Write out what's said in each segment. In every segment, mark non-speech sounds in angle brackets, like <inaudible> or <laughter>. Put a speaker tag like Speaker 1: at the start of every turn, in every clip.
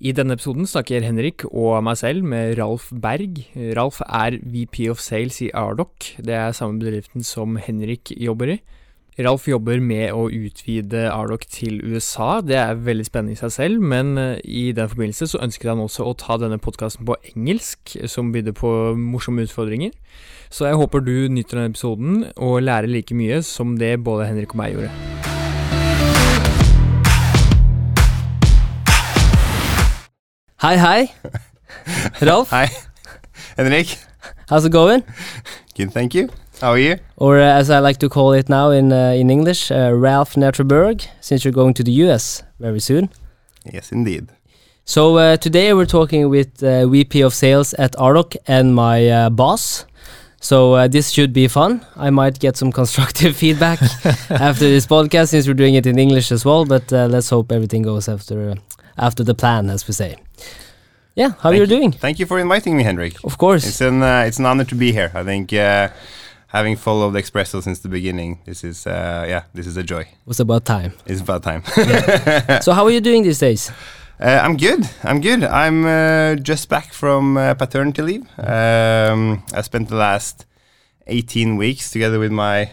Speaker 1: I denne episoden snakker Henrik og meg selv med Ralf Berg. Ralf er VP of Sales i Ardoc. Det er samme bedriften som Henrik jobber i. Ralf jobber med å utvide Ardoc til USA. Det er veldig spennende i seg selv, men eh, i den forbindelse så ønsket han også å ta denne podkasten på engelsk, som bydde på morsomme utfordringer. Så jeg håper du nyter denne episoden og lærer like mye som det både Henrik og meg gjorde.
Speaker 2: Hi, hi. <laughs> Ralph.
Speaker 3: Hi, Henrik.
Speaker 2: How's it going?
Speaker 3: Good, thank you. How are you?
Speaker 2: Or uh, as I like to call it now in uh, in English, uh, Ralph Netterberg, since you're going to the US very soon.
Speaker 3: Yes, indeed.
Speaker 2: So uh, today we're talking with uh, VP of Sales at Ardoq and my uh, boss. So this should be fun. I might get some <laughs> constructive feedback <laughs> after this podcast since we're doing it in English as well. But let's hope everything goes after after the plan, as we say. Yeah, how are you doing?
Speaker 3: Thank you for inviting me, Henrik.
Speaker 2: Of course,
Speaker 3: it's an uh, it's an honor to be here. I think uh, having followed Expresso since the beginning, this is uh, yeah, this is a joy.
Speaker 2: It's about time.
Speaker 3: It's about time. <laughs>
Speaker 2: so, how are you doing these days?
Speaker 3: Uh, I'm good. I'm good. I'm uh, just back from uh, paternity leave. Um, I spent the last 18 weeks together with my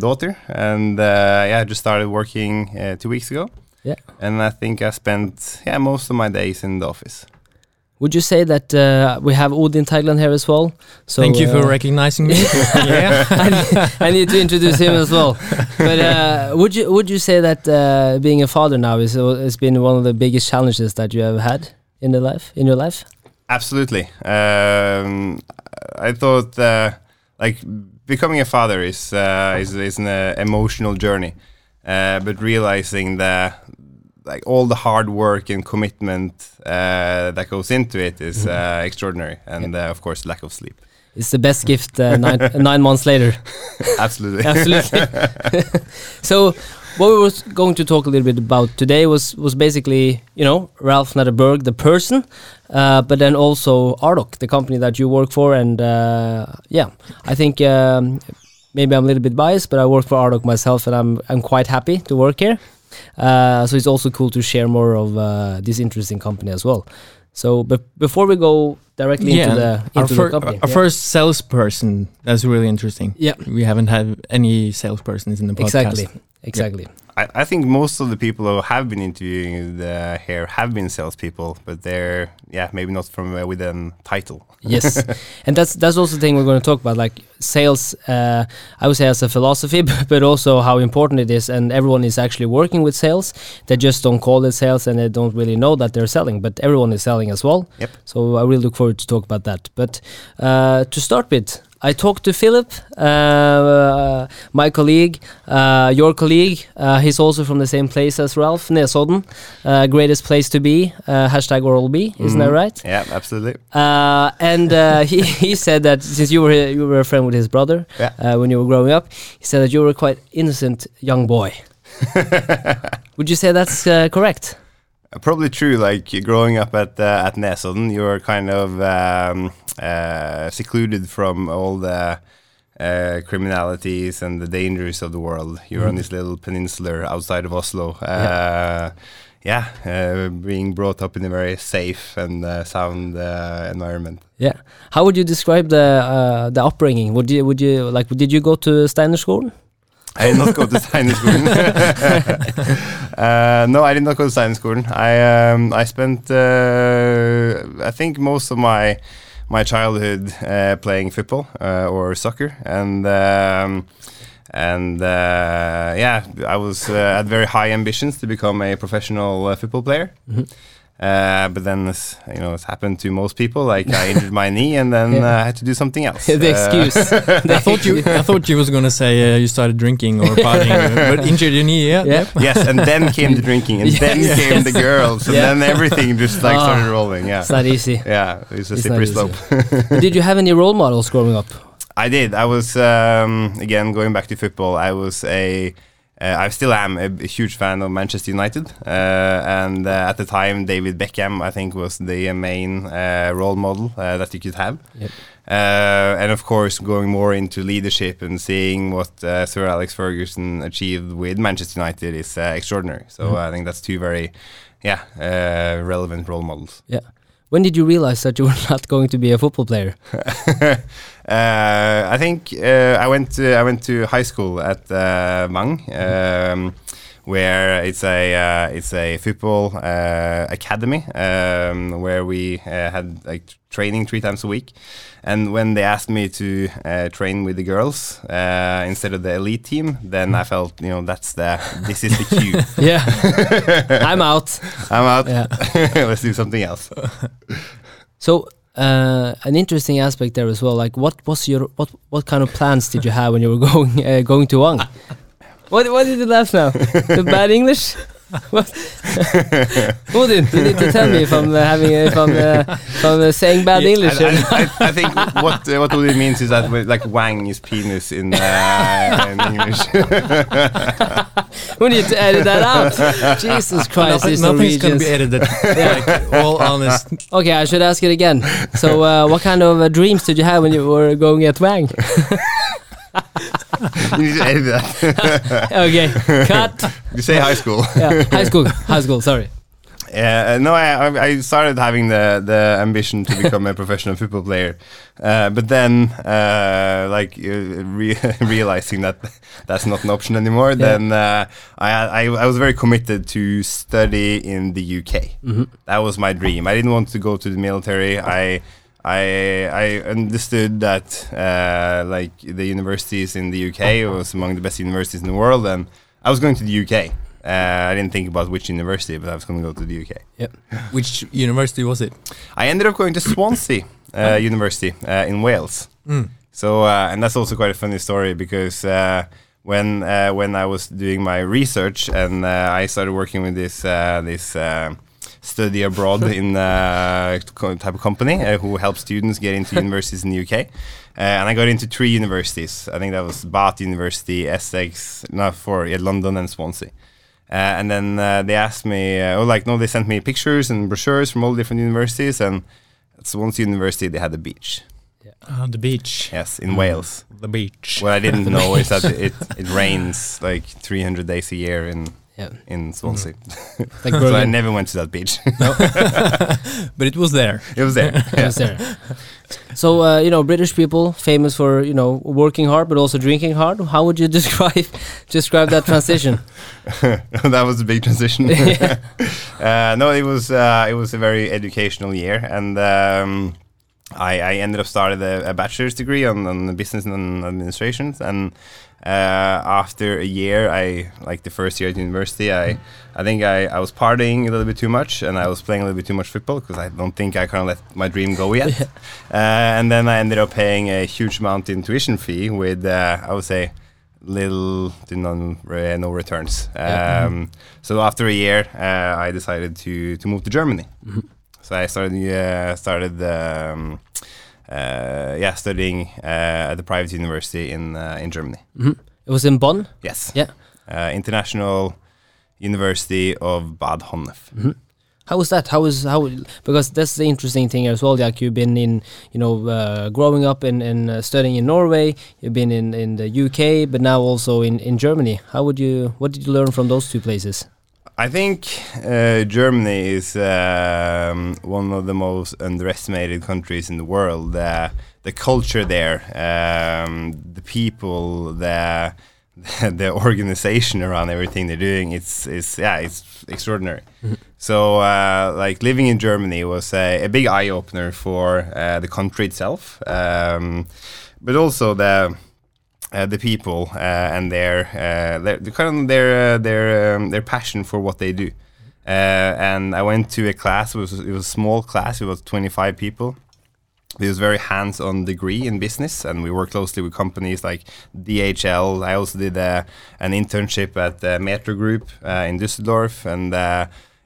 Speaker 3: daughter, and yeah, I just started working two weeks ago.
Speaker 2: Yeah.
Speaker 3: And I think I spent yeah most of my days in the office.
Speaker 2: Would you say that uh, we have Odin Tagland here as well?
Speaker 1: So Thank you uh, for recognizing me. <laughs>
Speaker 2: yeah, I need, I need, to introduce him as well. But uh, would you would you say that uh, being a father now is has been one of the biggest challenges that you have had in the life in your life?
Speaker 3: Absolutely. Um, I thought uh, like becoming a father is uh, is, is an emotional journey. Uh, but realizing that like all the hard work and commitment uh, that goes into it is mm-hmm. uh, extraordinary, and uh, of course, lack of sleep.
Speaker 2: It's the best gift uh, nine, <laughs> nine months later.
Speaker 3: Absolutely, <laughs> <laughs>
Speaker 2: absolutely. so, what we were going to talk a little bit about today was was basically you know Ralph Netterberg, the person, uh, but then also Ardoq, the company that you work for, and yeah, I think. Um, maybe I'm a little bit biased, but I work for Ardoq myself, and I'm I'm quite happy to work here. Uh, so it's also cool to share more of uh, this interesting company as well. So, but before we go directly yeah, into the into
Speaker 1: our,
Speaker 2: the company,
Speaker 1: our yeah. first salesperson that's really interesting.
Speaker 2: Yeah,
Speaker 1: we haven't had any salespersons in the podcast.
Speaker 2: Exactly, exactly. Yeah.
Speaker 3: I, I, think most of the people who have been interviewing the, here have been salespeople, but they're yeah maybe not from uh, with a title.
Speaker 2: yes, <laughs> and that's that's also the thing we're going to talk about, like sales. Uh, I would say as a philosophy, <laughs> but also how important it is, and everyone is actually working with sales. They just don't call it sales, and they don't really know that they're selling, but everyone is selling as well.
Speaker 3: Yep.
Speaker 2: So I really look forward to talk about that. But uh, to start with, I talked to Philip, uh, my colleague, uh, your colleague. Uh, he's also from the same place as Ralph, Nesodden. Uh, greatest place to be. Uh, hashtag Oral B, isn't mm. that mm-hmm. right?
Speaker 3: Yeah, absolutely.
Speaker 2: Uh, and <laughs> he, he said that since you were you were a friend with his brother
Speaker 3: yeah.
Speaker 2: when you were growing up, he said that you were a quite innocent young boy. <laughs> Would you say that's correct?
Speaker 3: Probably true. Like growing up at uh, at Nesodden, you were kind of um, uh, secluded from all the uh, criminalities and the dangers of the world. You're mm. on this little peninsula outside of Oslo. yeah, uh, yeah uh, being brought up in a very safe and uh, sound environment.
Speaker 2: Yeah. How would you describe the the upbringing? Would you would you like? Did you go to Steinerskolen?
Speaker 3: I did not go to Steinerskolen. uh, no, I did not go to Steinerskolen. I um, I spent uh, I think most of my my childhood uh, playing football uh, or soccer, and um, and yeah, I was had very high ambitions to become a professional football player. Mm -hmm. Uh, but then, this, you know, it's happened to most people. Like I injured my knee, and then <laughs> yeah. uh, I had to do something else. <laughs>
Speaker 2: the excuse.
Speaker 1: Uh, <laughs> I thought you, I thought you was gonna say uh, you started drinking or partying, but injured your knee. Yeah.
Speaker 2: yeah.
Speaker 3: Yes, and then came the drinking, and then came the girls, and then everything just like oh, started rolling. Yeah.
Speaker 2: It's not easy.
Speaker 3: Yeah, it's a it's slippery slope.
Speaker 2: did you have any role models growing up?
Speaker 3: I did. I was um, again going back to football. I was a uh, I still am a, a, huge fan of Manchester United, uh, and uh, at the time, David Beckham, I think, was the main uh, role model uh, that you could have.
Speaker 2: Yep.
Speaker 3: Uh, and of course, going more into leadership and seeing what Sir Alex Ferguson achieved with Manchester United is extraordinary. So mm. I think that's two very yeah, uh, relevant role models.
Speaker 2: Yeah. When did you realize that you were <laughs> not going to be a football player? <laughs>
Speaker 3: uh, I think uh, I went to I went to high school at uh, Wang, um, where it's a uh, it's a football uh, academy um, where we uh, had like training three times a week. And when they asked me to uh, train with the girls uh, instead of the elite team, then I felt you know that's the this is the cue. <laughs>
Speaker 2: yeah. I'm out. <laughs>
Speaker 3: I'm out.
Speaker 2: Yeah. <laughs>
Speaker 3: Let's do something else.
Speaker 2: So uh, an interesting aspect there as well. Like, what was your what what kind of plans did you have when you were <laughs> going uh, going to Wang? <laughs> What what did you laugh now? <laughs> the bad English? What? <laughs> Odin, you need to tell me if I'm uh, having if I'm uh, if I'm uh, saying bad
Speaker 3: Yeah,
Speaker 2: English.
Speaker 3: I, I, I, I think what uh, what it means is that like Wang is penis in, uh, <laughs> in English.
Speaker 2: we need to edit that out. Jesus Christ, these
Speaker 1: Nothing's gonna be edited. like, all honest.
Speaker 2: Okay, I should ask it again. So, uh, what kind of uh, dreams did you have when you were going at Wang? <laughs> <laughs>
Speaker 3: you need to edit that. <laughs>
Speaker 2: okay, cut.
Speaker 3: you say high school. <laughs>
Speaker 2: Yeah, high school, high school. Sorry.
Speaker 3: Yeah, uh, no, I, I- started having the, the ambition to become a professional football player, uh, but then uh, like uh, re- realizing that that's not an option anymore,
Speaker 2: Yeah.
Speaker 3: then uh, I, I I was very committed to study in the UK.
Speaker 2: Mhm.
Speaker 3: That was my dream. I didn't want to go to the military. I I I understood that uh, like the universities in the UK was among the best universities in the world, and I was going to the UK. Uh, I didn't think about which university, but I was going to go to the UK. Yep.
Speaker 1: Which university was it?
Speaker 3: I ended up going to Swansea uh, University uh, in Wales.
Speaker 1: Mm.
Speaker 3: So, uh, and that's also quite a funny story because uh, when uh, when I was doing my research and uh, I started working with this uh, this uh, study abroad <laughs> in uh, type of company uh, who helps students get into universities in the UK. Uh, and I got into three universities. I think that was Bath University, Essex, no, four, yeah, London and Swansea. Uh, and then uh, they asked me, uh, oh, like, no, they sent me pictures and brochures from all different universities. And at Swansea University, they had a beach.
Speaker 1: Uh, the beach.
Speaker 3: Yes, in Wales.
Speaker 1: The beach.
Speaker 3: What I didn't <laughs> know is that it, it rains like 300 days a year in
Speaker 2: Yeah,
Speaker 3: in Swansea. <laughs>
Speaker 2: like
Speaker 3: so I never went to that beach. <laughs> <laughs>
Speaker 1: But it was there.
Speaker 3: it was there.
Speaker 2: I was there. So uh, you know, British people famous for you know working hard but also drinking hard. How would you describe describe that transition?
Speaker 3: that was a big transition. uh, no, it was uh, it was a very educational year, and um, I, I ended up started a, a bachelor's degree on, on business and administration. And uh, after a year, I like the first year at university, I I think I, I was partying a little bit too much, and I was playing a little bit too much football because I don't think I kind of let my dream go yet. <laughs> uh, and then I ended up paying a huge amount in tuition fee with uh, I would say little to none uh, no returns.
Speaker 2: Yeah.
Speaker 3: Um, So after a year, uh, I decided to to move to Germany. So I started uh, started um, uh, yeah studying uh, at the private university in uh, in Germany.
Speaker 2: Mhm. It was in Bonn.
Speaker 3: Yes.
Speaker 2: Yeah.
Speaker 3: Uh, International University of Bad Honnef.
Speaker 2: How was that? How was how? Because that's the interesting thing as well. Like you've been in, you know, uh, growing up in and uh, studying in Norway. You've been in in the UK, but now also in in Germany. How would you? What did you learn from those two places?
Speaker 3: I think uh, Germany is um, one of the most underestimated countries in the world. Uh, the culture there, um, the people, the <laughs> the organization around everything they're doing, it's it's yeah, it's extraordinary. So uh, like living in Germany was a, a big eye opener for uh, the country itself, um, but also the uh, the people uh, and their uh, their kind of their uh, their um, their passion for what they do. Uh, and I went to a class. It was it was a small class. It was 25 people. It was very hands-on degree in business, and we worked closely with companies like DHL. I also did uh, an internship at the Metro Group in Düsseldorf, and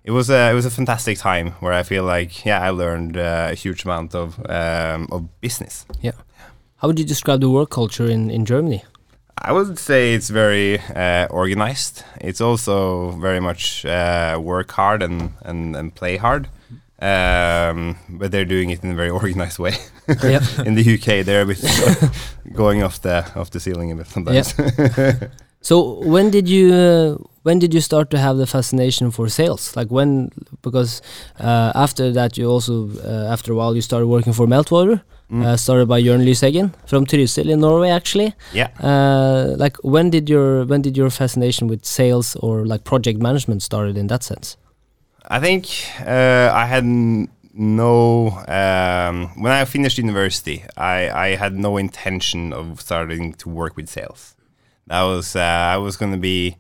Speaker 3: it was a it was a fantastic time where I feel like yeah I learned a huge amount of um, of business.
Speaker 2: How would you describe the work culture in in Germany?
Speaker 3: I would say it's very uh, organized. It's also very much uh, work hard and, and, and play hard. Um, but they're doing it in a very <laughs> organized way. <laughs> in the UK, they're a bit <laughs> going off the off the ceiling a bit sometimes.
Speaker 2: So when did you uh, when did you start to have the fascination for sales? Like when because uh, after that you also uh, after a while you started working for Meltwater,
Speaker 3: Mm.
Speaker 2: uh, started by Jørn Lyseggen from Trysil in Norway actually.
Speaker 3: yeah.
Speaker 2: Uh, like when did your when did your fascination with sales or like project management started in that sense?
Speaker 3: I think uh, I had no um, when I finished university. I, I had no intention of starting to work with sales. That was uh, I was going to be.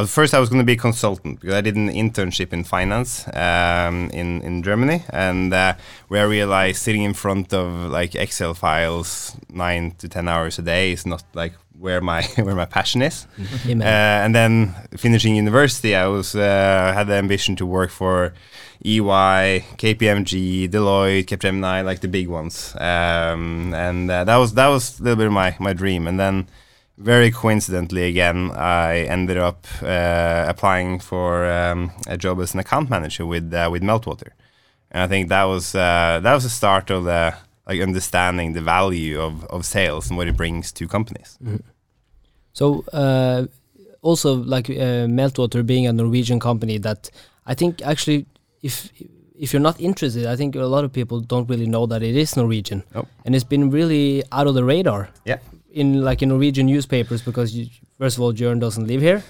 Speaker 3: Was, first, I was going to be a consultant because I did an internship in finance um, in in Germany, and uh, where I realized sitting in front of like Excel files nine to ten hours a day is not like where my <laughs> where my passion is.
Speaker 2: Amen.
Speaker 3: Uh, and then finishing university, I was uh, had the ambition to work for EY, KPMG, Deloitte, Capgemini, like the big ones. Um, and uh, that was that was a little bit of my my dream. And then, very coincidentally, again, I ended up uh, applying for um, a job as an account manager with uh, with Meltwater. And I think that was uh, that was the start of the like understanding the value of, of sales and what it brings to companies.
Speaker 2: So uh, also like uh, Meltwater being a Norwegian company that I think actually if if you're not interested, I think a lot of people don't really know that it is Norwegian,
Speaker 3: Nope.
Speaker 2: and it's been really out of the radar
Speaker 3: Yeah.
Speaker 2: In like in Norwegian newspapers because you, first of all, Jørn doesn't live here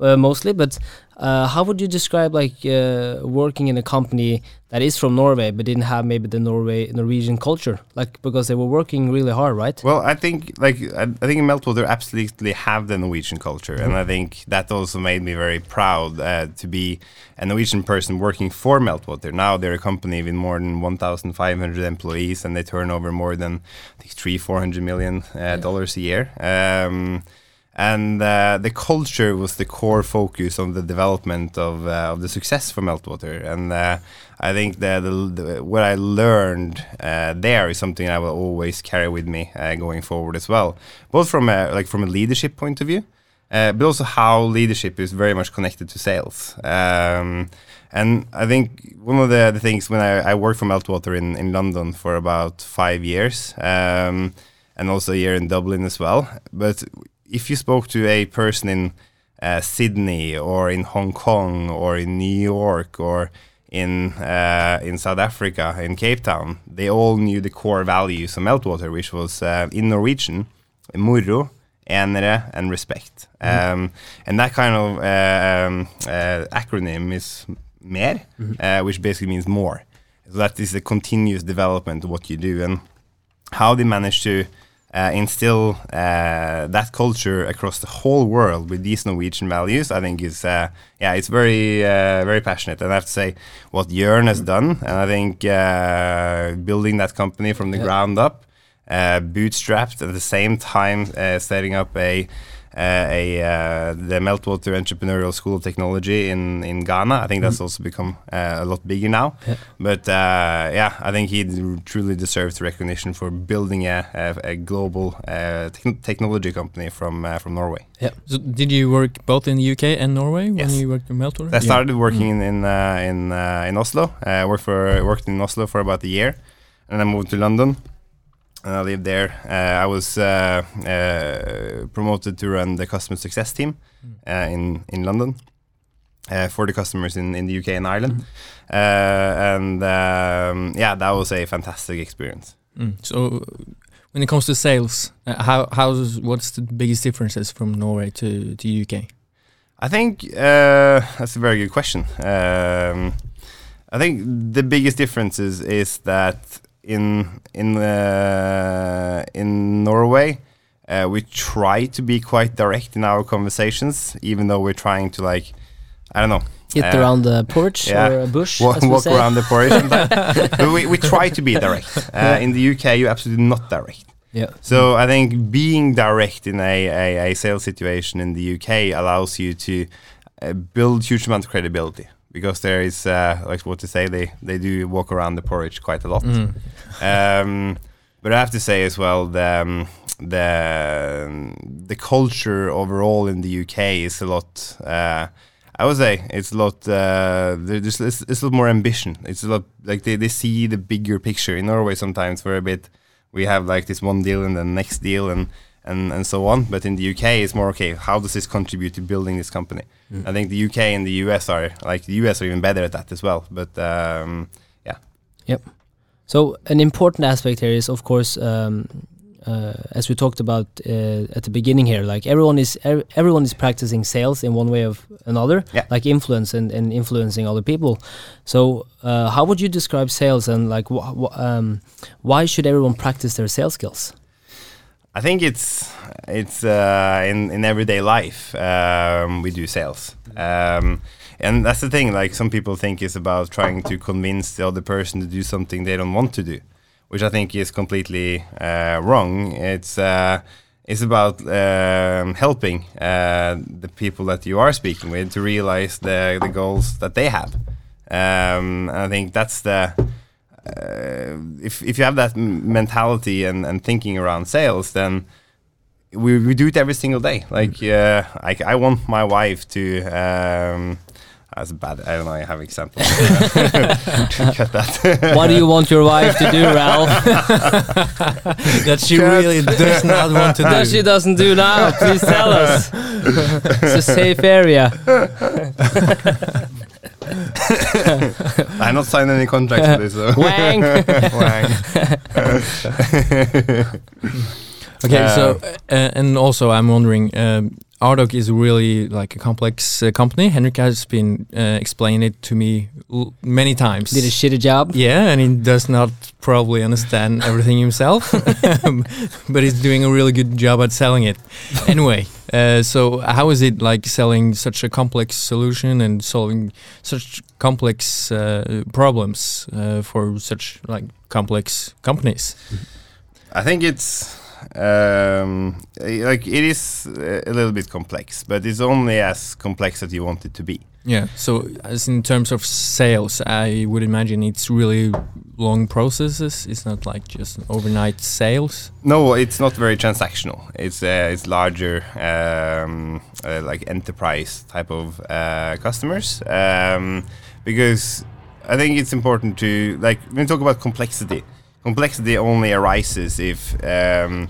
Speaker 2: uh, mostly. But uh, how would you describe like uh, working in a company that is from Norway but didn't have maybe the Norway Norwegian culture, like because they were working really hard, right?
Speaker 3: Well, I think like I, I think in Meltwater absolutely have the Norwegian culture, and I think that also made me very proud uh, to be a Norwegian person working for Meltwater. Now they're a company with more than 1,500 employees, and they turn over more than I think three, four hundred million uh, dollars a year. Um, and uh, the culture was the core focus on the development of uh, of the success for Meltwater. And uh, I think that the, the, what I learned uh, there is something I will always carry with me uh, going forward as well, both from a, like from a leadership point of view, uh, but also how leadership is very much connected to sales. Um, and I think one of the, the things when I, I worked for Meltwater in, in London for about five years, um, and also here in Dublin as well, but if you spoke to a person in uh, Sydney or in Hong Kong or in New York or in uh, in South Africa in Cape Town, they all knew the core values of Meltwater, which was uh, in Norwegian, moro, enere, and respect. Um, and that kind of uh, um, uh, acronym is mer, uh, which basically means more. So that is the continuous development of what you do and how they manage to uh, instill uh, that culture across the whole world with these Norwegian values, I think is uh, yeah, it's very uh, very passionate. And I have to say what Jørn has done, and I think uh, building that company from the
Speaker 2: Yeah.
Speaker 3: ground up, uh, bootstrapped at the same time, uh, setting up a a uh, the Meltwater Entrepreneurial School of Technology in in Ghana. I think that's also become uh, a lot bigger now.
Speaker 2: Yeah.
Speaker 3: But uh, yeah, I think he truly deserves recognition for building a, a, a global uh, techn technology company from uh, from Norway.
Speaker 1: So did you work both in the UK and Norway when
Speaker 3: Yes.
Speaker 1: you worked in Meltwater?
Speaker 3: I started working in in uh, in, uh, in Oslo. I worked for worked in Oslo for about a year, and I moved to London. And I lived there. Uh, I was uh, uh, promoted to run the customer success team uh, in in London uh, for the customers in, in the UK and Ireland. Uh, and um, yeah, that was a fantastic experience.
Speaker 1: Mm. So when it comes to sales, uh, how how's what's the biggest differences from Norway to to UK?
Speaker 3: I think uh, that's a very good question. Um, I think the biggest difference is, is that in in uh, in Norway, uh, we try to be quite direct in our conversations, even though we're trying to like, I don't know,
Speaker 2: Hit
Speaker 3: Uh,
Speaker 2: around the porch
Speaker 3: yeah.
Speaker 2: or a bush,
Speaker 3: walk, walk around the sometimes. <laughs> but we, we try to be direct. Uh, in the UK, you're absolutely not direct.
Speaker 2: Yeah.
Speaker 3: So I think being direct in a, a, a sales situation in the UK allows you to uh, build huge amount of credibility because there is uh, like what to say they they do walk around the porridge quite a lot.
Speaker 1: Mm.
Speaker 3: Um, but I have to say as well the um, the the culture overall in the UK is a lot. Uh, I would say it's a lot. Uh, there's it's, it's a lot more ambition. It's a lot like they, they see the bigger picture. In Norway, sometimes we're a bit. We have like this one deal and the next deal, and and and so on. But in the UK, it's more okay. How does this contribute to building this company? I think the UK and the US are like the US are even better at that as well. But um, yeah, Yep.
Speaker 2: So an important aspect here is, of course, um, uh, as we talked about uh, at the beginning here, like everyone is ev- everyone is practicing sales in one way or another,
Speaker 3: Yeah.
Speaker 2: like influence and, and influencing other people. So uh, how would you describe sales and like wh- wh- um, why should everyone practice their sales skills?
Speaker 3: I think it's it's uh, in in everyday life um, we do sales, um, and that's the thing. Like some people think it's about trying to convince the other person to do something they don't want to do, which I think is completely uh, wrong. It's uh, it's about um, helping uh, the people that you are speaking with to realize the the goals that they have. Um, I think that's the uh, if if you have that mentality and, and thinking around sales, then we, we do it every single day. Like uh, I, I want my wife to. Um, that's bad. I don't know. I have examples. <laughs> Cut that. <laughs>
Speaker 2: what do you want your wife to do, Ralph? <laughs>
Speaker 1: that she really does not want to do.
Speaker 2: that she doesn't do now? Please tell us. it's a safe area. <laughs>
Speaker 3: I not signed any contracts for this. So. <laughs>
Speaker 2: Wang. <laughs>
Speaker 1: Okay, so
Speaker 3: Uh,
Speaker 1: uh, and also I'm wondering, um, Ardoq is really like a complex uh, company. Henrik has been uh, explaining it to me l- many times.
Speaker 2: Did a shitty job.
Speaker 1: yeah, and he does not probably understand everything himself, but he's doing a really good job at selling it. Anyway, uh, so how is it like selling such a complex solution and solving such complex uh, problems uh, for such like complex companies?
Speaker 3: I think it's um, like it is a little bit complex, but it's only as complex as you want it to be.
Speaker 1: Yeah. So, as in terms of sales, I would imagine it's really long processes. It's not like just overnight sales.
Speaker 3: No, it's not very transactional. It's uh, it's larger, um, uh, like enterprise type of uh, customers. Um, because I think it's important to like when we talk about complexity. Complexity only arises if um,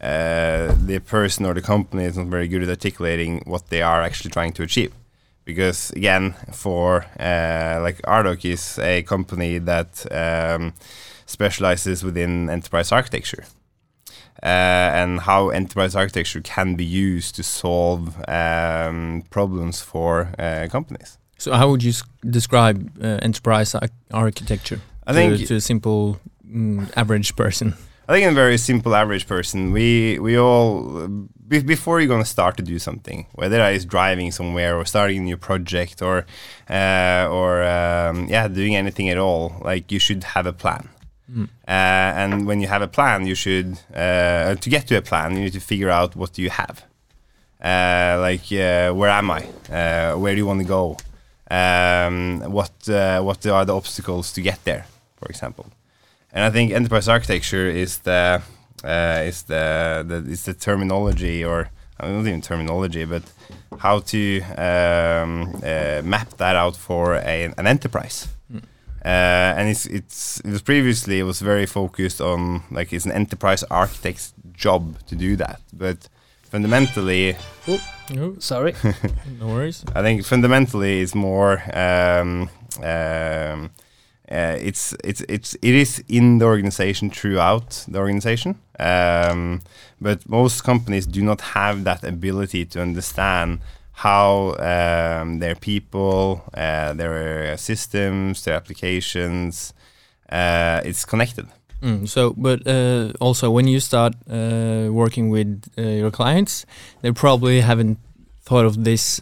Speaker 3: uh, the person or the company is not very good at articulating what they are actually trying to achieve. Because again, for uh, like Ardoq is a company that um, specializes within enterprise architecture uh, and how enterprise architecture can be used to solve um, problems for uh, companies.
Speaker 1: So, how would you s- describe uh, enterprise ar- architecture
Speaker 3: I
Speaker 1: to,
Speaker 3: think
Speaker 1: to a simple mm, average person?
Speaker 3: I think a very simple average person, we we all be, before you're gonna start to do something, whether that is driving somewhere or starting a new project or uh, or um, yeah, doing anything at all, like you should have a plan.
Speaker 1: Mm.
Speaker 3: Uh, and when you have a plan, you should uh, to get to a plan, you need to figure out what do you have. Uh, like uh, where am I? Uh, where do you want to go? Um, what uh, what are the obstacles to get there, for example? And I think enterprise architecture is the uh, is the, the is the terminology or I don't even terminology, but how to um, uh, map that out for a, an enterprise.
Speaker 1: Mm.
Speaker 3: Uh, and it's it's it was previously it was very focused on like it's an enterprise architect's job to do that, but fundamentally Oh, <laughs>
Speaker 1: No,
Speaker 2: Sorry.
Speaker 1: no worries.
Speaker 3: I think fundamentally it's more um, um, uh, it's it's it's it is in the organization throughout the organization, um, but most companies do not have that ability to understand how um, their people, uh, their systems, their applications, uh, it's connected.
Speaker 1: Mm, so, but uh, also when you start uh, working with uh, your clients, they probably haven't thought of this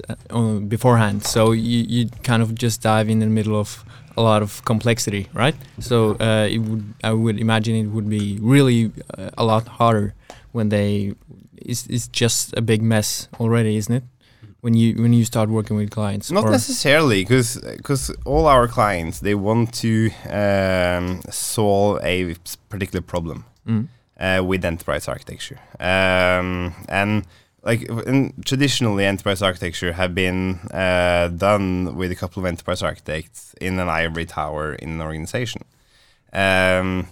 Speaker 1: beforehand. So you, you kind of just dive in the middle of a lot of complexity, right? So uh, it would, I would imagine it would be really uh, a lot harder when they it's, it's just a big mess already, isn't it? When you when you start working with clients,
Speaker 3: Not necessarily, because because all our clients they want to um, solve a particular problem.
Speaker 1: Mm.
Speaker 3: uh, with enterprise architecture. Um, and like in, traditionally, enterprise architecture have been uh, done with a couple of enterprise architects in an ivory tower in an organization. Um,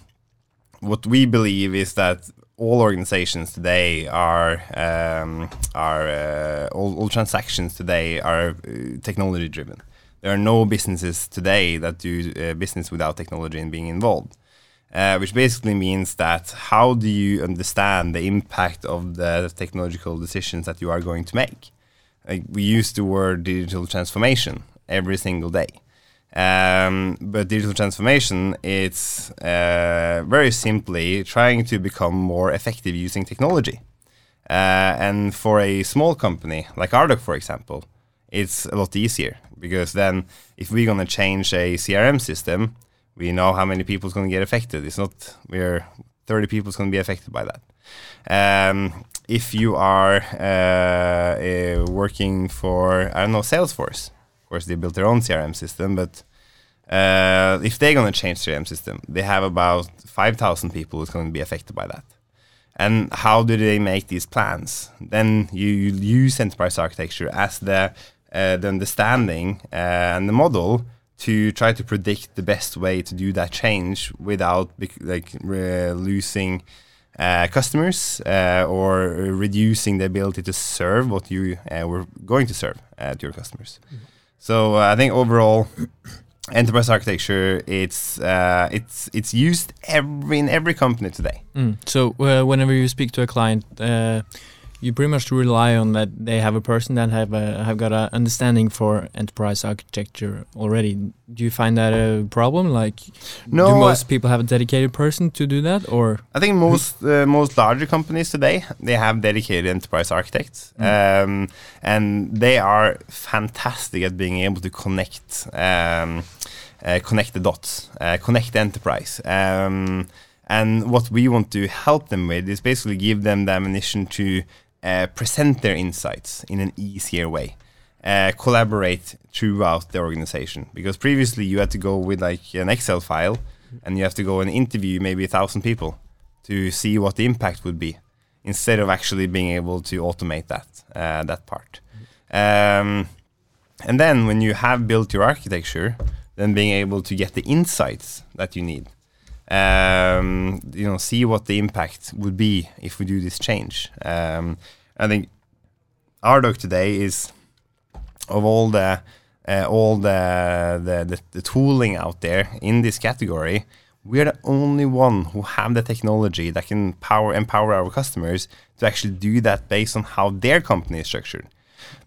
Speaker 3: what we believe is that all organizations today are um, are uh, all, all transactions today are uh, technology driven. There are no businesses today that do uh, business without technology and being involved. Uh, which basically means that how do you understand the impact of the technological decisions that you are going to make? Like we use the word digital transformation every single day. Um, but digital transformation, it's uh, very simply trying to become more effective using technology. Uh, and for a small company like Ardoq, for example, it's a lot easier because then if we're going to change a CRM system, we know how many people is going to get affected. It's not we're 30 people is going to be affected by that. Um, if you are uh, uh, working for I don't know Salesforce, of course, they built their own CRM system, but uh, if they're going to change CRM system, they have about 5,000 people who's going to be affected by that. And how do they make these plans? Then you, you use enterprise architecture as the, uh, the understanding uh, and the model to try to predict the best way to do that change without like losing uh, customers uh, or reducing the ability to serve what you uh, were going to serve to your customers. Mm -hmm. So uh, I think overall, <clears throat> enterprise architecture it's uh, it's it's used every in every company today.
Speaker 1: Mm. So uh, whenever you speak to a client, uh, you pretty much rely on that they have a person that have a, have got a understanding for enterprise architecture already. Do you find that a problem? Like, no, do most people have a dedicated person to do that, or
Speaker 3: I think most uh, most larger companies today they have dedicated enterprise architects, mm. um, and they are fantastic at being able to connect um, uh, connect the dots, uh, connect the enterprise. Um, and what we want to help them with is basically give them the ammunition to uh, present their insights in an easier way. Uh, collaborate throughout the organization because previously you had to go with like an Excel file and you have to go and interview maybe a thousand people to see what the impact would be instead of actually being able to automate that uh, that part. Um, and then when you have built your architecture, then being able to get the insights that you need um, you know, see what the impact would be if we do this change. Um, I think Ardoq today is of all the uh, all the, the, the the tooling out there in this category, we're the only one who have the technology that can power empower our customers to actually do that based on how their company is structured.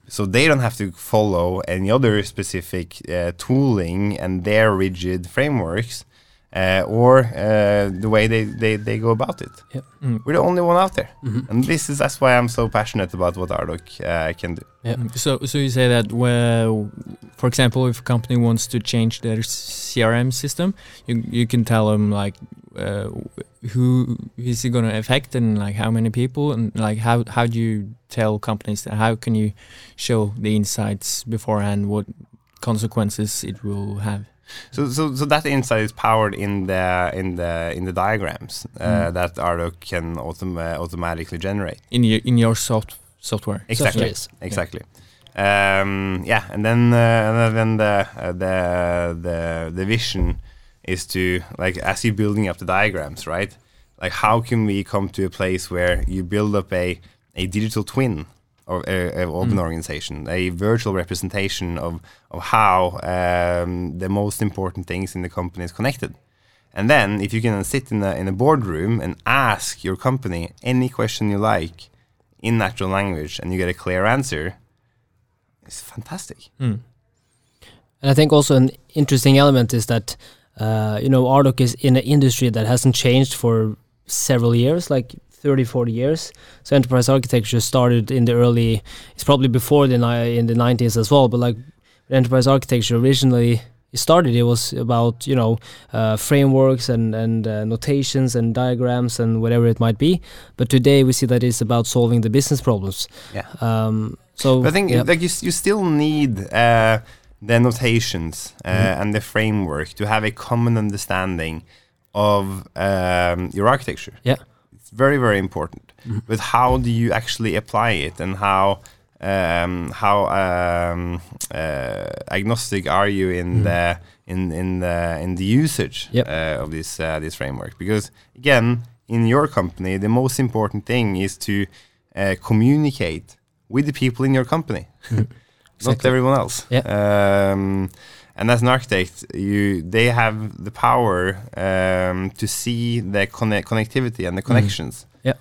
Speaker 3: So they don't have to follow any other specific uh, tooling and their rigid frameworks uh, or uh, the way they, they, they go about it. Yep. Mm. We're the only one out there, mm -hmm. and this is that's why I'm so passionate about what Ardoq uh, can do.
Speaker 1: Yeah. So so you say that, well, for example, if a company wants to change their CRM system, you you can tell them like uh, who is it going to affect and like how many people and like how how do you tell companies that how can you show the insights beforehand what consequences it will have.
Speaker 3: So, so, so that insight is powered in the in the in the diagrams uh, mm. that Ardoq can autom automatically generate
Speaker 1: in your in your soft software.
Speaker 3: Exactly, exactly. Yeah. Um, yeah, and then uh, and then the uh, the the the vision is to like as you're building up the diagrams, right? Like how can we come to a place where you build up a a digital twin of, uh, of an mm. organization, a virtual representation of, of how um, the most important things in the company is connected. And then, if you can sit in a, in a boardroom and ask your company any question you like in natural language and you get a clear answer, it's fantastic. Mm.
Speaker 2: And I think also an interesting element is that, uh, you know, Ardoq is in an industry that hasn't changed for several years. Like 30 40 years. So enterprise architecture started in the early it's probably before the in the 90s as well but like enterprise architecture originally it started it was about you know uh, frameworks and and uh, notations and diagrams and whatever it might be. But today we see that it's about solving the business problems.
Speaker 3: Yeah. Um, so but i think yeah. like you, you still need uh, the notations mm -hmm. and the framework to have a common understanding of um, your architecture.
Speaker 2: Yeah.
Speaker 3: it's very very important. Mm-hmm. But how do you actually apply it, and how um, how um, uh, agnostic are you in mm-hmm. the in in the in the usage yep. uh, of this uh, this framework? Because again, in your company, the most important thing is to uh, communicate with the people in your company, <laughs> not
Speaker 2: Exactly.
Speaker 3: everyone else.
Speaker 2: Yeah.
Speaker 3: Um, and as an architect, you they have the power um, to see the conne- connectivity and the connections
Speaker 2: Yeah.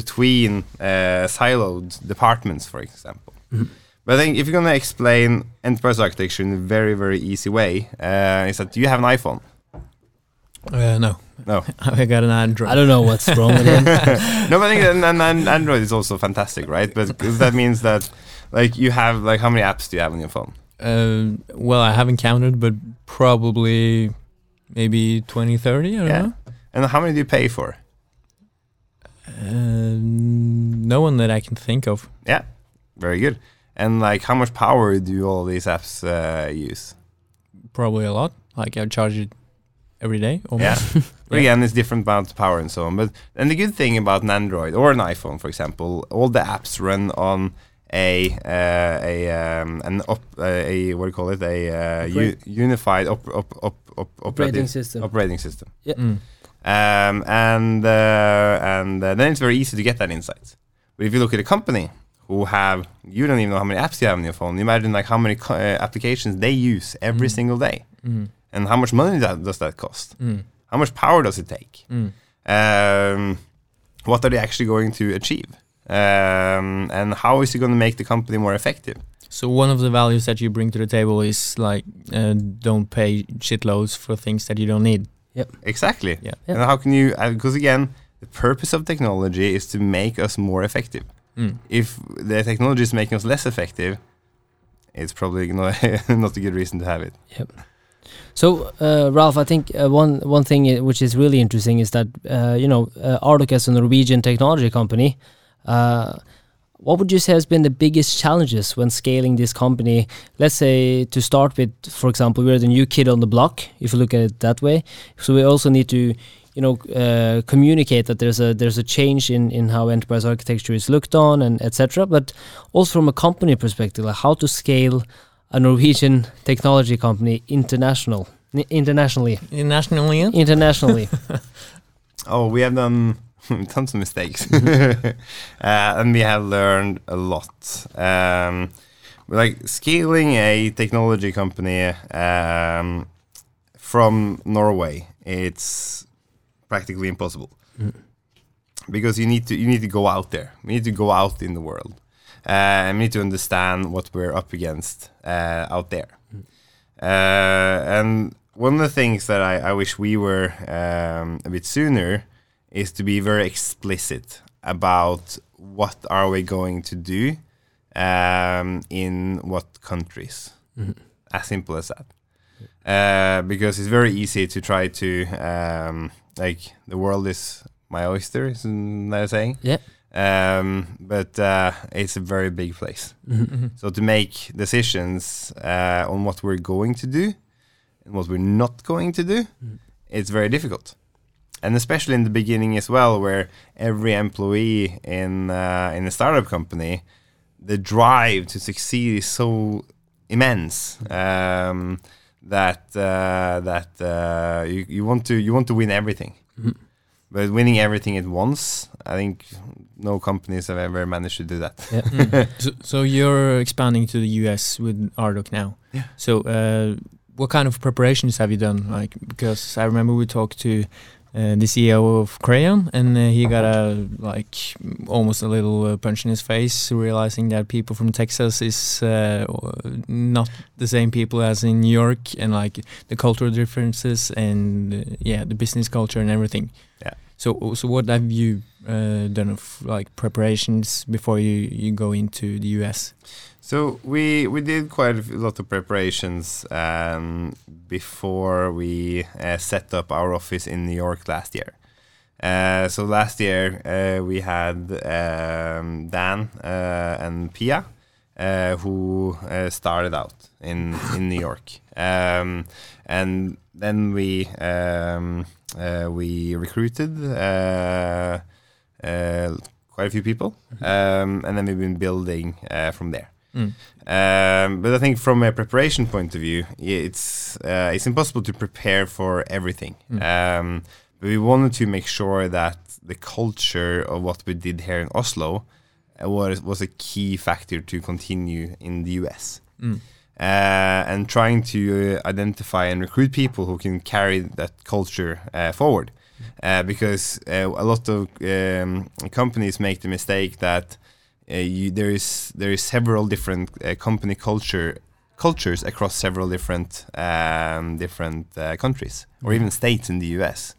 Speaker 3: between uh, siloed departments, for example.
Speaker 2: Mhm.
Speaker 3: But I think if you're going to explain enterprise architecture in a very, very easy way, uh, is that do you have an iPhone?
Speaker 1: Uh, no,
Speaker 3: No. <laughs>
Speaker 1: I got an Android.
Speaker 2: I don't know what's wrong with him. <laughs> <laughs>
Speaker 3: no, but I think an, an, an Android is also fantastic, right? But 'cause that means that like you have like how many apps do you have on your phone?
Speaker 1: Uh, well, I haven't counted, but probably maybe 20, 30, I don't
Speaker 3: Yeah.
Speaker 1: know.
Speaker 3: And how many do you pay for?
Speaker 1: Uh, no one that I can think of.
Speaker 3: Yeah, very good. And like how much power do all these apps uh, use?
Speaker 1: Probably a lot. Like I charge it every day. Almost.
Speaker 3: Yeah. <laughs>
Speaker 1: Yeah.
Speaker 3: Again, it's different amounts of power and so on. But and the good thing about an Android or an iPhone, for example, all the apps run on a uh, a um, an op, uh, a what do you call it a uh, u- unified op, op, op, op,
Speaker 2: Operating
Speaker 3: operating
Speaker 2: system.
Speaker 3: operating system.
Speaker 1: Mm.
Speaker 3: Um, and uh, and uh, then it's very easy to get that insight. But if you look at a company who have you don't even know how many apps you have on your phone. Imagine like how many co- uh, applications they use every
Speaker 1: Mm.
Speaker 3: single day,
Speaker 1: Mm.
Speaker 3: and how much money that, does that cost?
Speaker 1: Mm.
Speaker 3: How much power does it take?
Speaker 1: Mm.
Speaker 3: Um, what are they actually going to achieve? Um, and how is it going to make the company more effective?
Speaker 1: So one of the values that you bring to the table is like uh, don't pay shitloads for things that you don't need. Yep.
Speaker 3: Exactly.
Speaker 1: Yeah.
Speaker 2: Yeah.
Speaker 3: And how can you? Because again, the purpose of technology is to make us more effective.
Speaker 1: Mm.
Speaker 3: if the technology is making us less effective, it's probably <laughs> not, not a good reason to have it. Yep.
Speaker 2: So, uh, Ralph, I think uh, one one thing i- which is really interesting is that uh, you know uh, Ardoq as a Norwegian technology company. Uh, what would you say has been the biggest challenges when scaling this company? Let's say to start with, for example, we're the new kid on the block. If you look at it that way, so we also need to, you know, uh, communicate that there's a there's a change in in how enterprise architecture is looked on and etc. But also from a company perspective, like how to scale a Norwegian technology company international internationally
Speaker 1: Internationally,
Speaker 2: internationally <laughs>
Speaker 3: Oh, we have done <laughs> tons of mistakes, <laughs> <laughs> uh, and we have learned a lot. Um, like scaling a technology company um, from Norway, it's practically impossible
Speaker 2: Mm.
Speaker 3: because you need to you need to go out there. We need to go out in the world. Uh, and we need to understand what we're up against uh, out there. Uh, and one of the things that I, I wish we were um, a bit sooner is to be very explicit about what are we going to do um, in what countries.
Speaker 2: Mhm.
Speaker 3: As simple as that. Uh, because it's very easy to try to um, like the world is my oyster, isn't that a saying?
Speaker 2: Yeah.
Speaker 3: Um, but uh, it's a very big place.
Speaker 2: Mhm.
Speaker 1: Mhm.
Speaker 3: So to make decisions uh, on what we're going to do and what we're not going to do,
Speaker 2: Mm.
Speaker 3: it's very difficult. And especially in the beginning as well, where every employee in uh, in a startup company, the drive to succeed is so immense um, that uh, that uh, you, you want to you want to win everything.
Speaker 2: Mhm.
Speaker 3: But winning everything at once, I think no companies have ever managed to do that. <laughs>
Speaker 1: Mm. so, so you're expanding to the US with Ardoq now.
Speaker 3: Yeah.
Speaker 1: So uh, what kind of preparations have you done? Like because I remember we talked to uh, the CEO of Crayon, and uh, he got a like almost a little uh, punch in his face, realizing that people from Texas is uh, not the same people as in New York, and like the cultural differences and uh, yeah, the business culture and everything.
Speaker 3: Yeah.
Speaker 1: So, so what have you uh, done of like preparations before you, you go into the US?
Speaker 3: So we we did quite a lot of preparations um, before we uh, set up our office in New York last year. Uh, so last year uh, we had um, Dan uh, and Pia uh, who uh, started out in in New York, um, and then we um, uh, we recruited uh, uh, quite a few people, um, and then we've been building uh, from there.
Speaker 1: Mm.
Speaker 3: Um, but I think from a preparation point of view, it's uh, it's impossible to prepare for everything.
Speaker 1: Mm.
Speaker 3: Um, but we wanted to make sure that the culture of what we did here in Oslo uh, was was a key factor to continue in the US.
Speaker 1: Mm.
Speaker 3: Uh, and trying to uh, identify and recruit people who can carry that culture uh, forward. Uh, because uh, a lot of um, companies make the mistake that you, there is there is several different uh, company culture cultures across several different um, different uh, countries or even states in the U.S.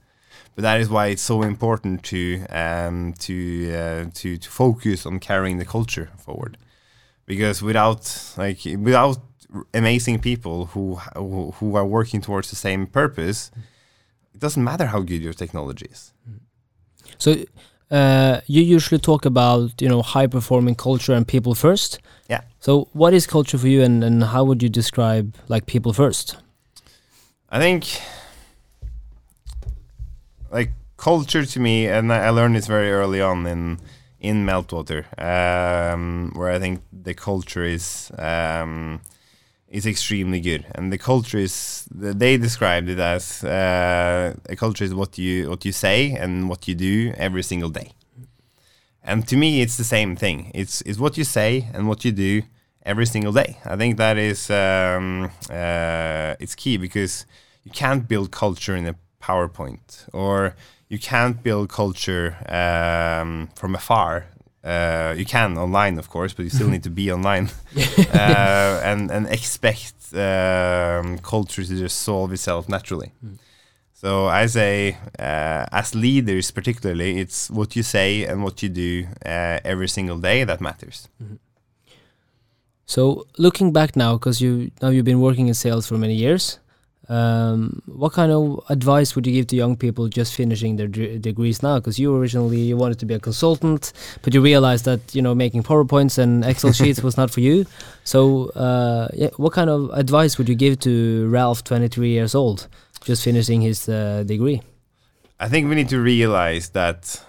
Speaker 3: But that is why it's so important to um, to, uh, to to focus on carrying the culture forward, because without like without amazing people who who, who are working towards the same purpose, it doesn't matter how good your technology is.
Speaker 2: So uh, you usually talk about you know high performing culture and people first.
Speaker 3: Yeah.
Speaker 2: So what is culture for you, and, and how would you describe like people first?
Speaker 3: I think like culture to me, and I I learned this very early on in in Meltwater, um, where I think the culture is um, is extremely good, and the culture is they described it as uh, a culture is what you what you say and what you do every single day. And to me, it's the same thing. It's it's what you say and what you do every single day. I think that is um, uh, it's key because you can't build culture in a PowerPoint or you can't build culture um, from afar. Uh, you can online, of course, but you still <laughs> need to be online <laughs> uh, and and expect um, culture to just solve itself naturally. So I say, uh, as leaders, particularly, it's what you say and what you do uh, every single day that matters.
Speaker 2: So looking back now, because you now you've been working in sales for many years, um, what kind of advice would you give to young people just finishing their d- degrees now? Because you originally you wanted to be a consultant, but you realized that you know making powerpoints and Excel <laughs> sheets was not for you. So uh, yeah, what kind of advice would you give to Ralph, 23 years old, just finishing his uh, degree?
Speaker 3: I think we need to realize that,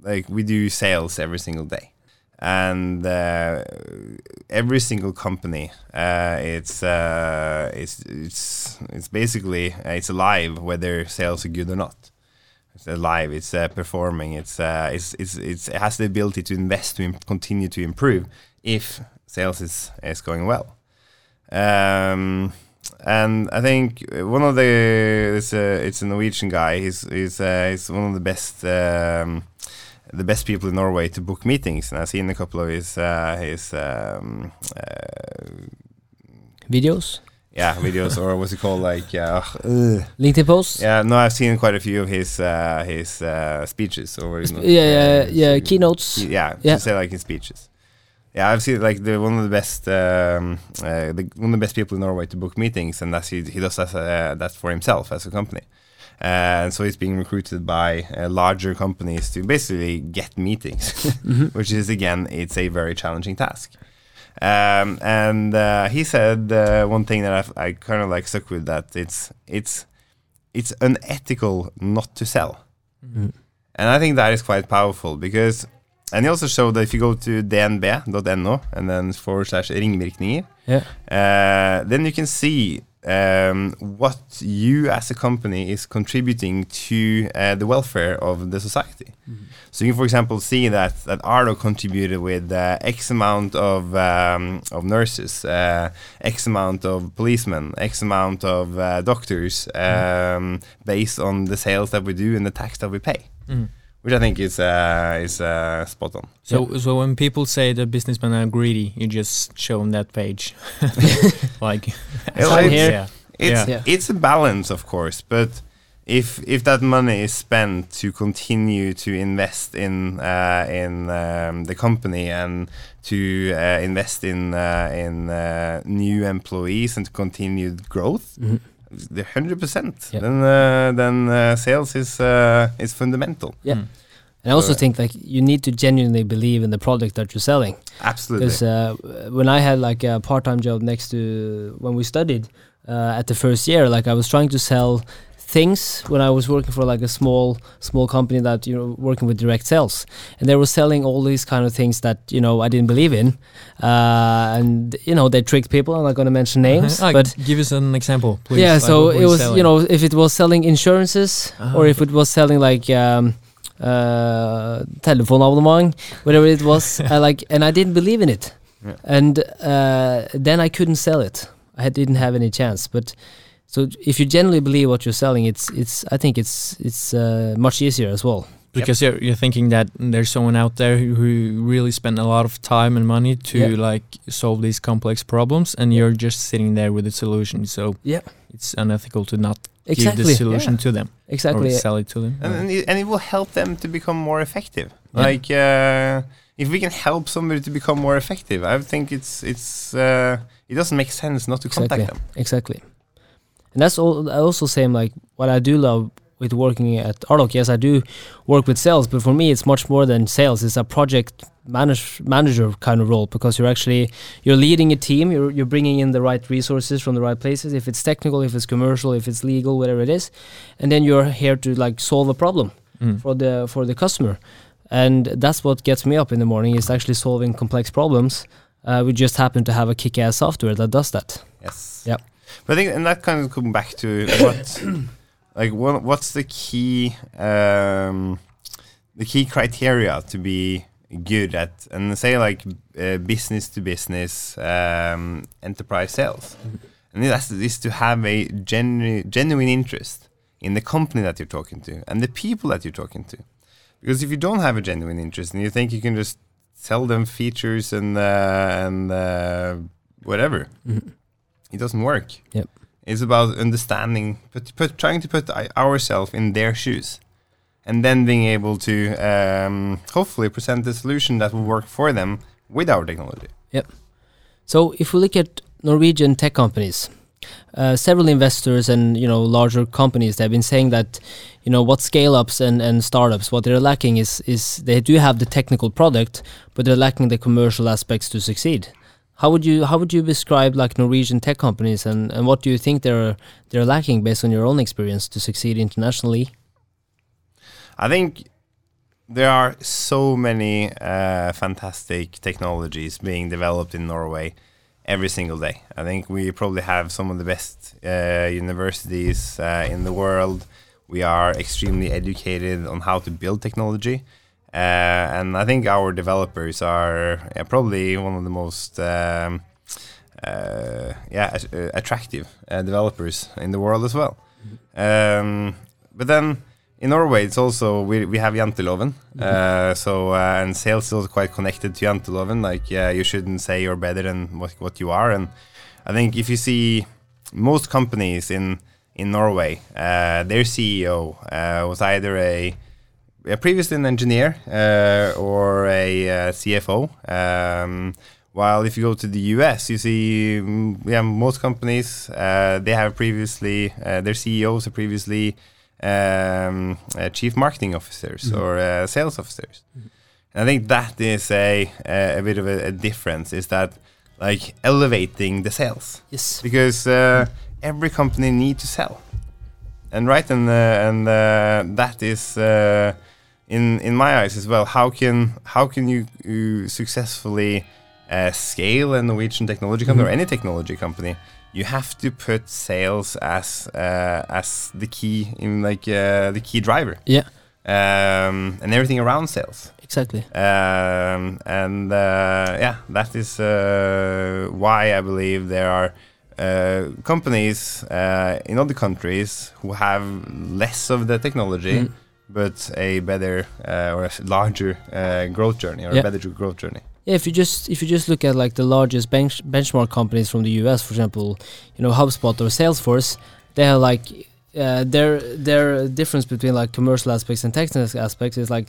Speaker 3: like, we do sales every single day, and uh, every single company, uh, it's uh, it's it's it's basically uh, it's alive whether sales are good or not. It's alive. It's uh, performing. It's uh, it's, it's it's it has the ability to invest to continue to improve if sales is is going well. Um, and I think one of the it's a it's a Norwegian guy. He's he's he's one of the best um, the best people in Norway to book meetings, and I've seen a couple of his uh, his um, uh,
Speaker 2: Videos,
Speaker 3: yeah videos or what's it called like yeah.
Speaker 2: LinkedIn posts.
Speaker 3: yeah no I've seen quite a few of his uh, his uh, speeches or you know,
Speaker 2: yeah, yeah,
Speaker 3: uh,
Speaker 2: yeah, keynotes.
Speaker 3: yeah,
Speaker 2: Yeah.
Speaker 3: to say like in speeches. Yeah, I've seen like the one of the best, um, uh, the, one of the best people in Norway to book meetings, and that's he, he does that, uh, that for himself as a company. Uh, and so he's being recruited by uh, larger companies to basically get meetings, <laughs> which is again, it's a very challenging task. Um, and uh, he said uh, one thing that I've, I kind of like stuck with that it's it's it's unethical not to sell.
Speaker 2: Mhm.
Speaker 3: And I think that is quite powerful because, and he also showed that if you go to dnb.no and then forward slash ringvirkninger,
Speaker 2: Yeah.
Speaker 3: uh, then you can see um, what you as a company is contributing to uh, the welfare of the society. So you can, for example, see that that Ardoq contributed with uh, X amount of um, of nurses, uh, X amount of policemen, X amount of uh, doctors, um, based on the sales that we do and the tax that we pay,
Speaker 1: Mm
Speaker 3: which I think is uh, is uh, spot on.
Speaker 1: So yeah. so when people say that businessmen are greedy, you just show them that page, <laughs> like <laughs>
Speaker 3: it's,
Speaker 2: here.
Speaker 1: Yeah.
Speaker 3: It's
Speaker 2: yeah.
Speaker 3: it's a balance, of course, but if if that money is spent to continue to invest in uh, in um, the company and to uh, invest in uh, in uh, new employees and to continued growth, mm -hmm. 100%.
Speaker 2: Yeah.
Speaker 3: Then, uh, then uh, sales is, uh, is fundamental.
Speaker 2: Yeah.
Speaker 1: Mm.
Speaker 2: And I also think like you need to genuinely believe in the product that you're selling.
Speaker 3: Absolutely.
Speaker 2: Because uh, when I had like a part-time job next to when we studied uh, at the first year, like I was trying to sell things when I was working for like a small small company that you know working with direct sales, and they were selling all these kind of things that you know I didn't believe in, uh, and you know they tricked people. I'm not going to mention names,
Speaker 1: Like,
Speaker 2: but
Speaker 1: give us an example, please.
Speaker 2: yeah.
Speaker 1: Like,
Speaker 2: So it was
Speaker 1: selling?
Speaker 2: you know if it was selling insurances
Speaker 1: Ah,
Speaker 2: or if it was selling like um, uh, telefonabonnement, whatever it was, <laughs> I like, and I didn't believe in it,
Speaker 3: Yeah.
Speaker 2: and uh, then I couldn't sell it. I didn't have any chance. But so if you generally believe what you're selling, it's it's I think it's it's uh, much easier as well.
Speaker 1: because you're you're thinking that there's someone out there who, who really spent a lot of time and money to
Speaker 2: Yeah.
Speaker 1: like solve these complex problems, and you're just sitting there with the solution. So
Speaker 2: Yeah.
Speaker 1: it's unethical to not give the solution to them
Speaker 2: Exactly.
Speaker 1: or sell it to them.
Speaker 3: and, and, it, and it will help them to become more effective.
Speaker 1: Yeah.
Speaker 3: Like uh, if we can help somebody to become more effective, I think it's it's uh, it doesn't make sense not to contact
Speaker 2: Exactly.
Speaker 3: them.
Speaker 2: Exactly. And that's all. I also same like what I do love with working at Ardoq. Yes, I do work with sales, but for me, it's much more than sales. It's a project manage, manager kind of role because you're actually you're leading a team. You're you're bringing in the right resources from the right places. If it's technical, if it's commercial, if it's legal, whatever it is, and then you're here to like solve a problem
Speaker 1: Mm.
Speaker 2: for the for the customer, and that's what gets me up in the morning. Is actually solving complex problems. Uh, we just happen to have a kick-ass software that does that.
Speaker 3: Yes.
Speaker 2: Yep.
Speaker 3: But I think, and that kind of come back to what, <coughs> like, what, what's the key, um, the key criteria to be good at, and say like uh, business to business, um, enterprise sales, and that's is to have a genu- genuine interest in the company that you're talking to and the people that you're talking to, because if you don't have a genuine interest and you think you can just sell them features and uh, and uh, whatever it doesn't work.
Speaker 2: Yep.
Speaker 3: It's about understanding, put, put trying to put ourselves in their shoes, and then being able to um, hopefully present the solution that will work for them with our technology.
Speaker 2: So if we look at Norwegian tech companies, uh, several investors and you know larger companies they've been saying that you know what scale ups and, and startups what they're lacking is is they do have the technical product but they're lacking the commercial aspects to succeed. How would you how would you describe like Norwegian tech companies and, and what do you think they're they're lacking based on your own experience to succeed internationally?
Speaker 3: I think there are so many uh, fantastic technologies being developed in Norway every single day. I think we probably have some of the best uh, universities uh, in the world. We are extremely educated on how to build technology. Uh, and I think our developers are probably one of the most um, uh, yeah uh, attractive uh, developers in the world as well. Um, but then in Norway, it's also we, we have Janteloven, uh, so uh, and sales is also quite connected to Janteloven. Like, yeah, you shouldn't say you're better than what, what you are. And I think if you see most companies in in Norway, uh, their CEO uh, was either a previously an engineer uh, or a uh, CFO. Um, while if you go to the US, you see, mm, yeah, most companies uh, they have previously uh, their CEOs are previously um, uh, chief marketing officers or uh, sales officers. And I think that is a a, a bit of a, a difference. Is that like elevating the sales
Speaker 2: Yes.
Speaker 3: because uh, every company need to sell, and right and uh, and uh, that is uh, in in my eyes as well. How can how can you, you successfully uh, scale a Norwegian technology company or any technology company? You have to put sales as uh, as the key in like uh, the key driver,
Speaker 2: Yeah.
Speaker 3: um, and everything around sales.
Speaker 2: Exactly.
Speaker 3: Um, and uh, yeah, that is uh, why I believe there are uh, companies uh, in other countries who have less of the technology,
Speaker 2: Mm.
Speaker 3: But a better uh, or a larger uh, growth journey or
Speaker 2: Yeah.
Speaker 3: a better growth journey.
Speaker 2: Yeah, if you just if you just look at like the largest bench, benchmark companies from the US, for example, you know HubSpot or Salesforce, they have like uh, their their difference between like commercial aspects and technical aspects is like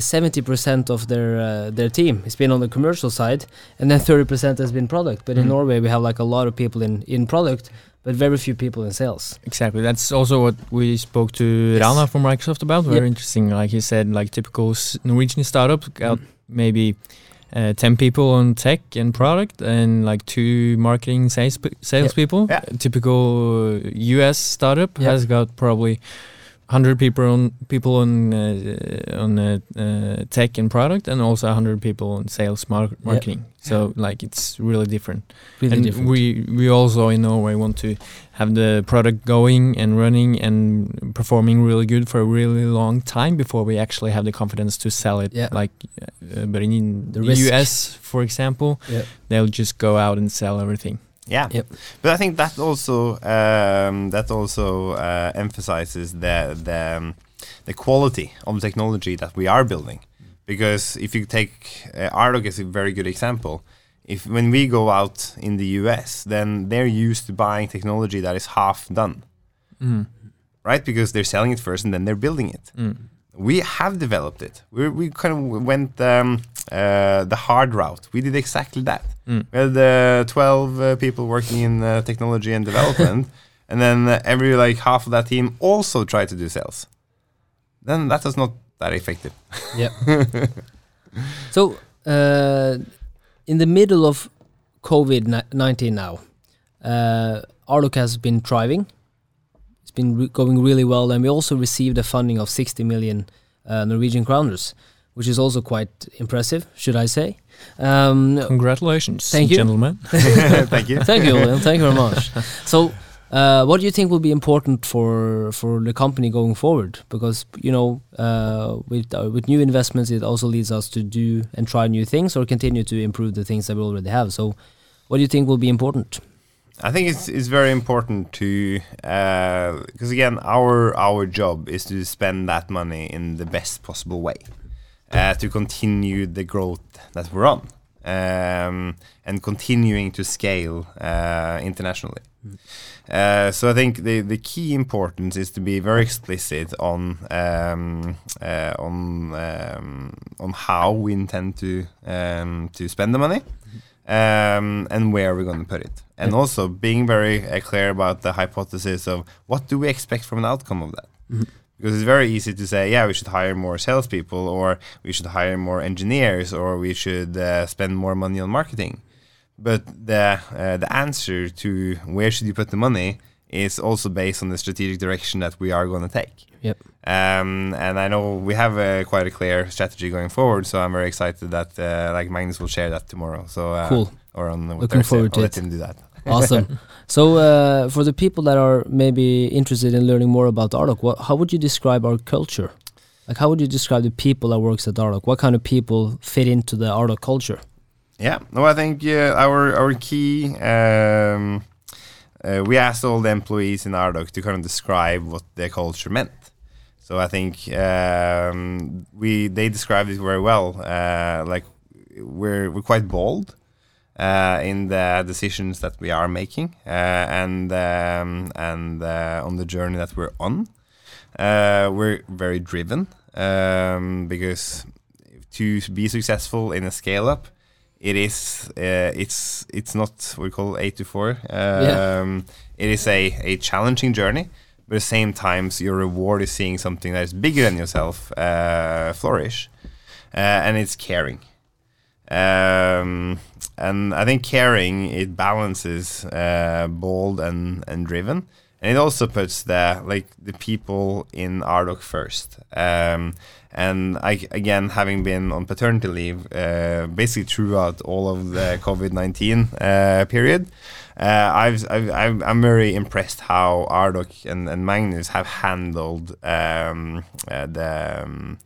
Speaker 2: seventy percent of their uh, their team has been on the commercial side, and then thirty percent has been product. But in
Speaker 1: Mhm.
Speaker 2: Norway, we have like a lot of people in in product, but very few people in sales.
Speaker 1: Exactly. That's also what we spoke to Rana from Microsoft about. Very
Speaker 2: Yep.
Speaker 1: interesting. Like he said, like typical s- Norwegian startup got maybe uh, 10 people on tech and product and like two marketing sales salespeople.
Speaker 3: Yeah.
Speaker 1: Typical uh, US startup
Speaker 2: Yeah.
Speaker 1: has got probably 100 people on people on uh, on uh, uh, tech and product and also 100 people on sales mar marketing. So like it's really different.
Speaker 2: Really
Speaker 1: and
Speaker 2: different.
Speaker 1: we we also in Norway want to have the product going and running and performing really good for a really long time before we actually have the confidence to sell it.
Speaker 2: Yeah.
Speaker 1: Like, uh, but in
Speaker 2: The
Speaker 1: the. US, for example,
Speaker 2: Yeah.
Speaker 1: they'll just go out and sell everything.
Speaker 3: Yeah,
Speaker 2: Yep.
Speaker 3: but I think that also um, that also uh, emphasizes the the um, the quality of the technology that we are building. Because if you take uh, Ardoq as a very good example, if when we go out in the US, then they're used to buying technology that is half done,
Speaker 1: Mm.
Speaker 3: right? Because they're selling it first and then they're building it.
Speaker 1: Mm.
Speaker 3: We have developed it. We we kind of went um, uh, the hard route. We did exactly that.
Speaker 1: Mm.
Speaker 3: We had uh, 12 uh, people working in uh, technology and development, <laughs> and then uh, every like half of that team also tried to do sales. Then that was not that effective.
Speaker 2: Yeah. <laughs> so, uh, in the middle of COVID nineteen now, uh, Ardoq has been thriving. It's been re- going really well, and we also received a funding of sixty million uh, Norwegian kroners, which is also quite impressive, should I say? Um,
Speaker 1: Congratulations,
Speaker 2: Thank you.
Speaker 1: gentlemen. <laughs>
Speaker 3: Thank you.
Speaker 2: Thank you, William. Thank you very much. So, uh, what do you think will be important for for the company going forward? Because you know, uh, with uh, with new investments, it also leads us to do and try new things or continue to improve the things that we already have. So, what do you think will be important?
Speaker 3: I think it's it's very important to because again our our job is to spend that money in the best possible way uh, to continue the growth that we're on um, and continuing to scale uh, internationally. Uh, so I think the the key importance is to be very explicit on um, uh, on um, on how we intend to um, to spend the money um, and where we're going to put it, and
Speaker 2: Yeah.
Speaker 3: also being very uh, clear about the hypothesis of what do we expect from an outcome of that.
Speaker 2: Mhm.
Speaker 3: Because it's very easy to say, yeah, we should hire more salespeople, or we should hire more engineers, or we should uh, spend more money on marketing. But the uh, the answer to where should you put the money is also based on the strategic direction that we are going to take.
Speaker 2: Yep.
Speaker 3: Um, and I know we have a, quite a clear strategy going forward, so I'm very excited that uh, like Magnus will share that tomorrow. So uh,
Speaker 2: Cool.
Speaker 3: or on
Speaker 2: Looking
Speaker 3: Thursday.
Speaker 2: forward to
Speaker 3: I'll let him do that.
Speaker 2: Awesome. so, uh, for the people that are maybe interested in learning more about Ardoq, what, how would you describe our culture? Like, how would you describe the people that works at Ardoq? What kind of people fit into the Ardoq culture?
Speaker 3: Yeah, no, I think uh, our our key. Um, uh, we asked all the employees in Ardoq to kind of describe what their culture meant. So I think um, we they described it very well. Uh, like we're we're quite bold uh, in the decisions that we are making uh, and um, and uh, on the journey that we're on. Uh, we're very driven um, because to be successful in a scale up, it is uh, it's it's not what we call eight to four. Um, It is a, a challenging journey, but at the same time, your reward is seeing something that is bigger than yourself uh, flourish, uh, and it's caring. Um, and I think caring it balances uh, bold and, and driven, and it also puts the like the people in Ardoq first. Um, and I again having been on paternity leave uh, basically throughout all of the <laughs> COVID nineteen uh, period, uh, I've I'm very impressed how Ardoq and, and Magnus have handled um, uh, the um,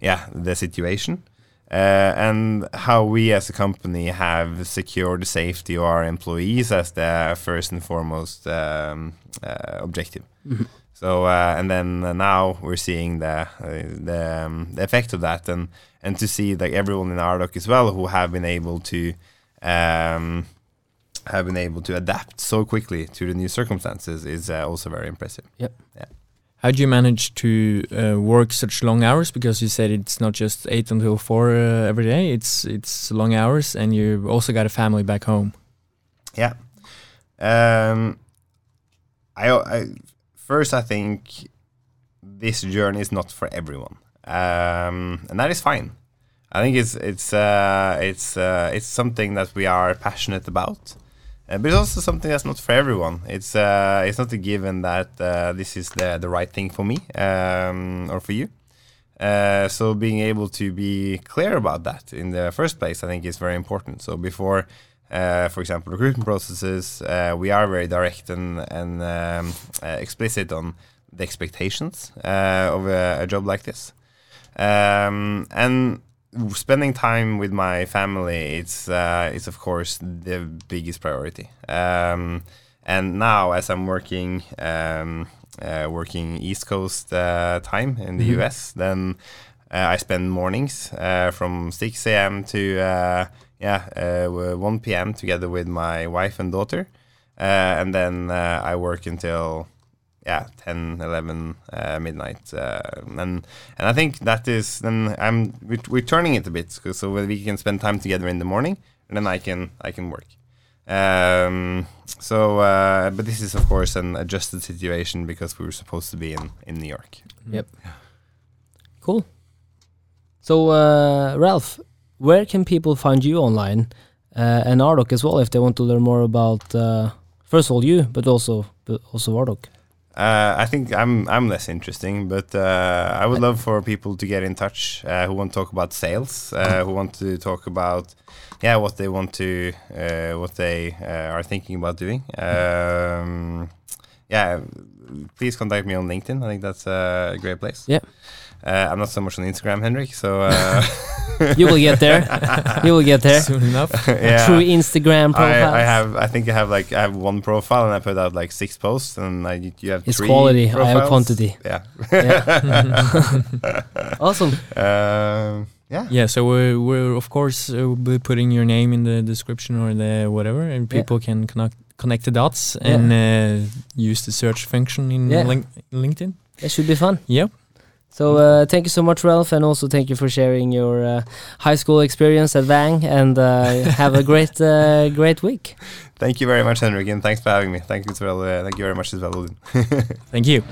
Speaker 3: yeah the situation. Uh, and how we as a company have secured the safety of our employees as the first and foremost um, uh, objective. So uh, and then uh, now we're seeing the uh, the, um, the effect of that, and and to see like everyone in Ardoq as well who have been able to um, have been able to adapt so quickly to the new circumstances is uh, also very impressive.
Speaker 1: How do you manage to uh, work such long hours? Because you said it's not just eight until four uh, every day. It's it's long hours, and you also got a family back home.
Speaker 3: Yeah. Um, I, I first I think this journey is not for everyone, um, and that is fine. I think it's it's uh, it's uh, it's something that we are passionate about, uh, but it's also something that's not for everyone. It's uh, it's not a given that uh, this is the the right thing for me um, or for you. Uh, so being able to be clear about that in the first place, I think, is very important. So before, uh, for example, recruitment processes, uh, we are very direct and and um, explicit on the expectations of a, a job like this. Um, and spending time with my family, it's uh, it's of course the biggest priority. Um, and now, as I'm working um, uh, working East Coast uh, time in the
Speaker 1: Mhm.
Speaker 3: US, then uh, I spend mornings uh, from 6 a.m. to uh, yeah uh, 1 p.m. together with my wife and daughter, uh, and then uh, I work until yeah 10 11 uh, midnight uh, and and i think that is then i'm we're, we're turning it a bit so- we can spend time together in the morning and then i can i can work um, so uh, but this is of course an adjusted situation because we were supposed to be in in new york Yep.
Speaker 2: Cool. So, uh, Ralph, where can people find you online uh, and Ardoq as well if they want to learn more about, uh, first of all, you, but also but also Ardoq?
Speaker 3: Uh, I think I'm I'm less interesting, but uh, I would love for people to get in touch uh, who want to talk about sales, uh, who want to talk about yeah what they want to uh, what they uh, are thinking about doing. Um, yeah, please contact me on LinkedIn. I think that's a great place.
Speaker 2: Yeah.
Speaker 3: Uh, I'm not so much on Instagram, Henrik. So uh, <laughs>
Speaker 2: You will get there. <laughs> you will get there.
Speaker 1: Soon enough. <laughs>
Speaker 3: yeah.
Speaker 2: Through Instagram profiles.
Speaker 3: I, I have. I think I have like I have one profile, and I put out like six posts, and I, you have
Speaker 2: It's
Speaker 3: three
Speaker 2: quality, I have quantity.
Speaker 3: Yeah.
Speaker 2: Awesome.
Speaker 3: Um, yeah.
Speaker 1: Yeah, so we're, we're of course uh, we'll be putting your name in the description or the whatever, and
Speaker 2: Yeah.
Speaker 1: people can connect connect the dots
Speaker 2: Yeah.
Speaker 1: and uh, use the search function in
Speaker 2: Yeah.
Speaker 1: link LinkedIn.
Speaker 2: It should be fun.
Speaker 1: Yep.
Speaker 2: So uh, thank you so much, Ralph, and also thank you for sharing your uh, high school experience at Wang. And uh, <laughs> have a great, uh, great week.
Speaker 3: Thank you very much, Henrik, and thanks for having me. Thank you, as well, uh, thank you very much as well, Odin. <laughs>
Speaker 1: Thank you.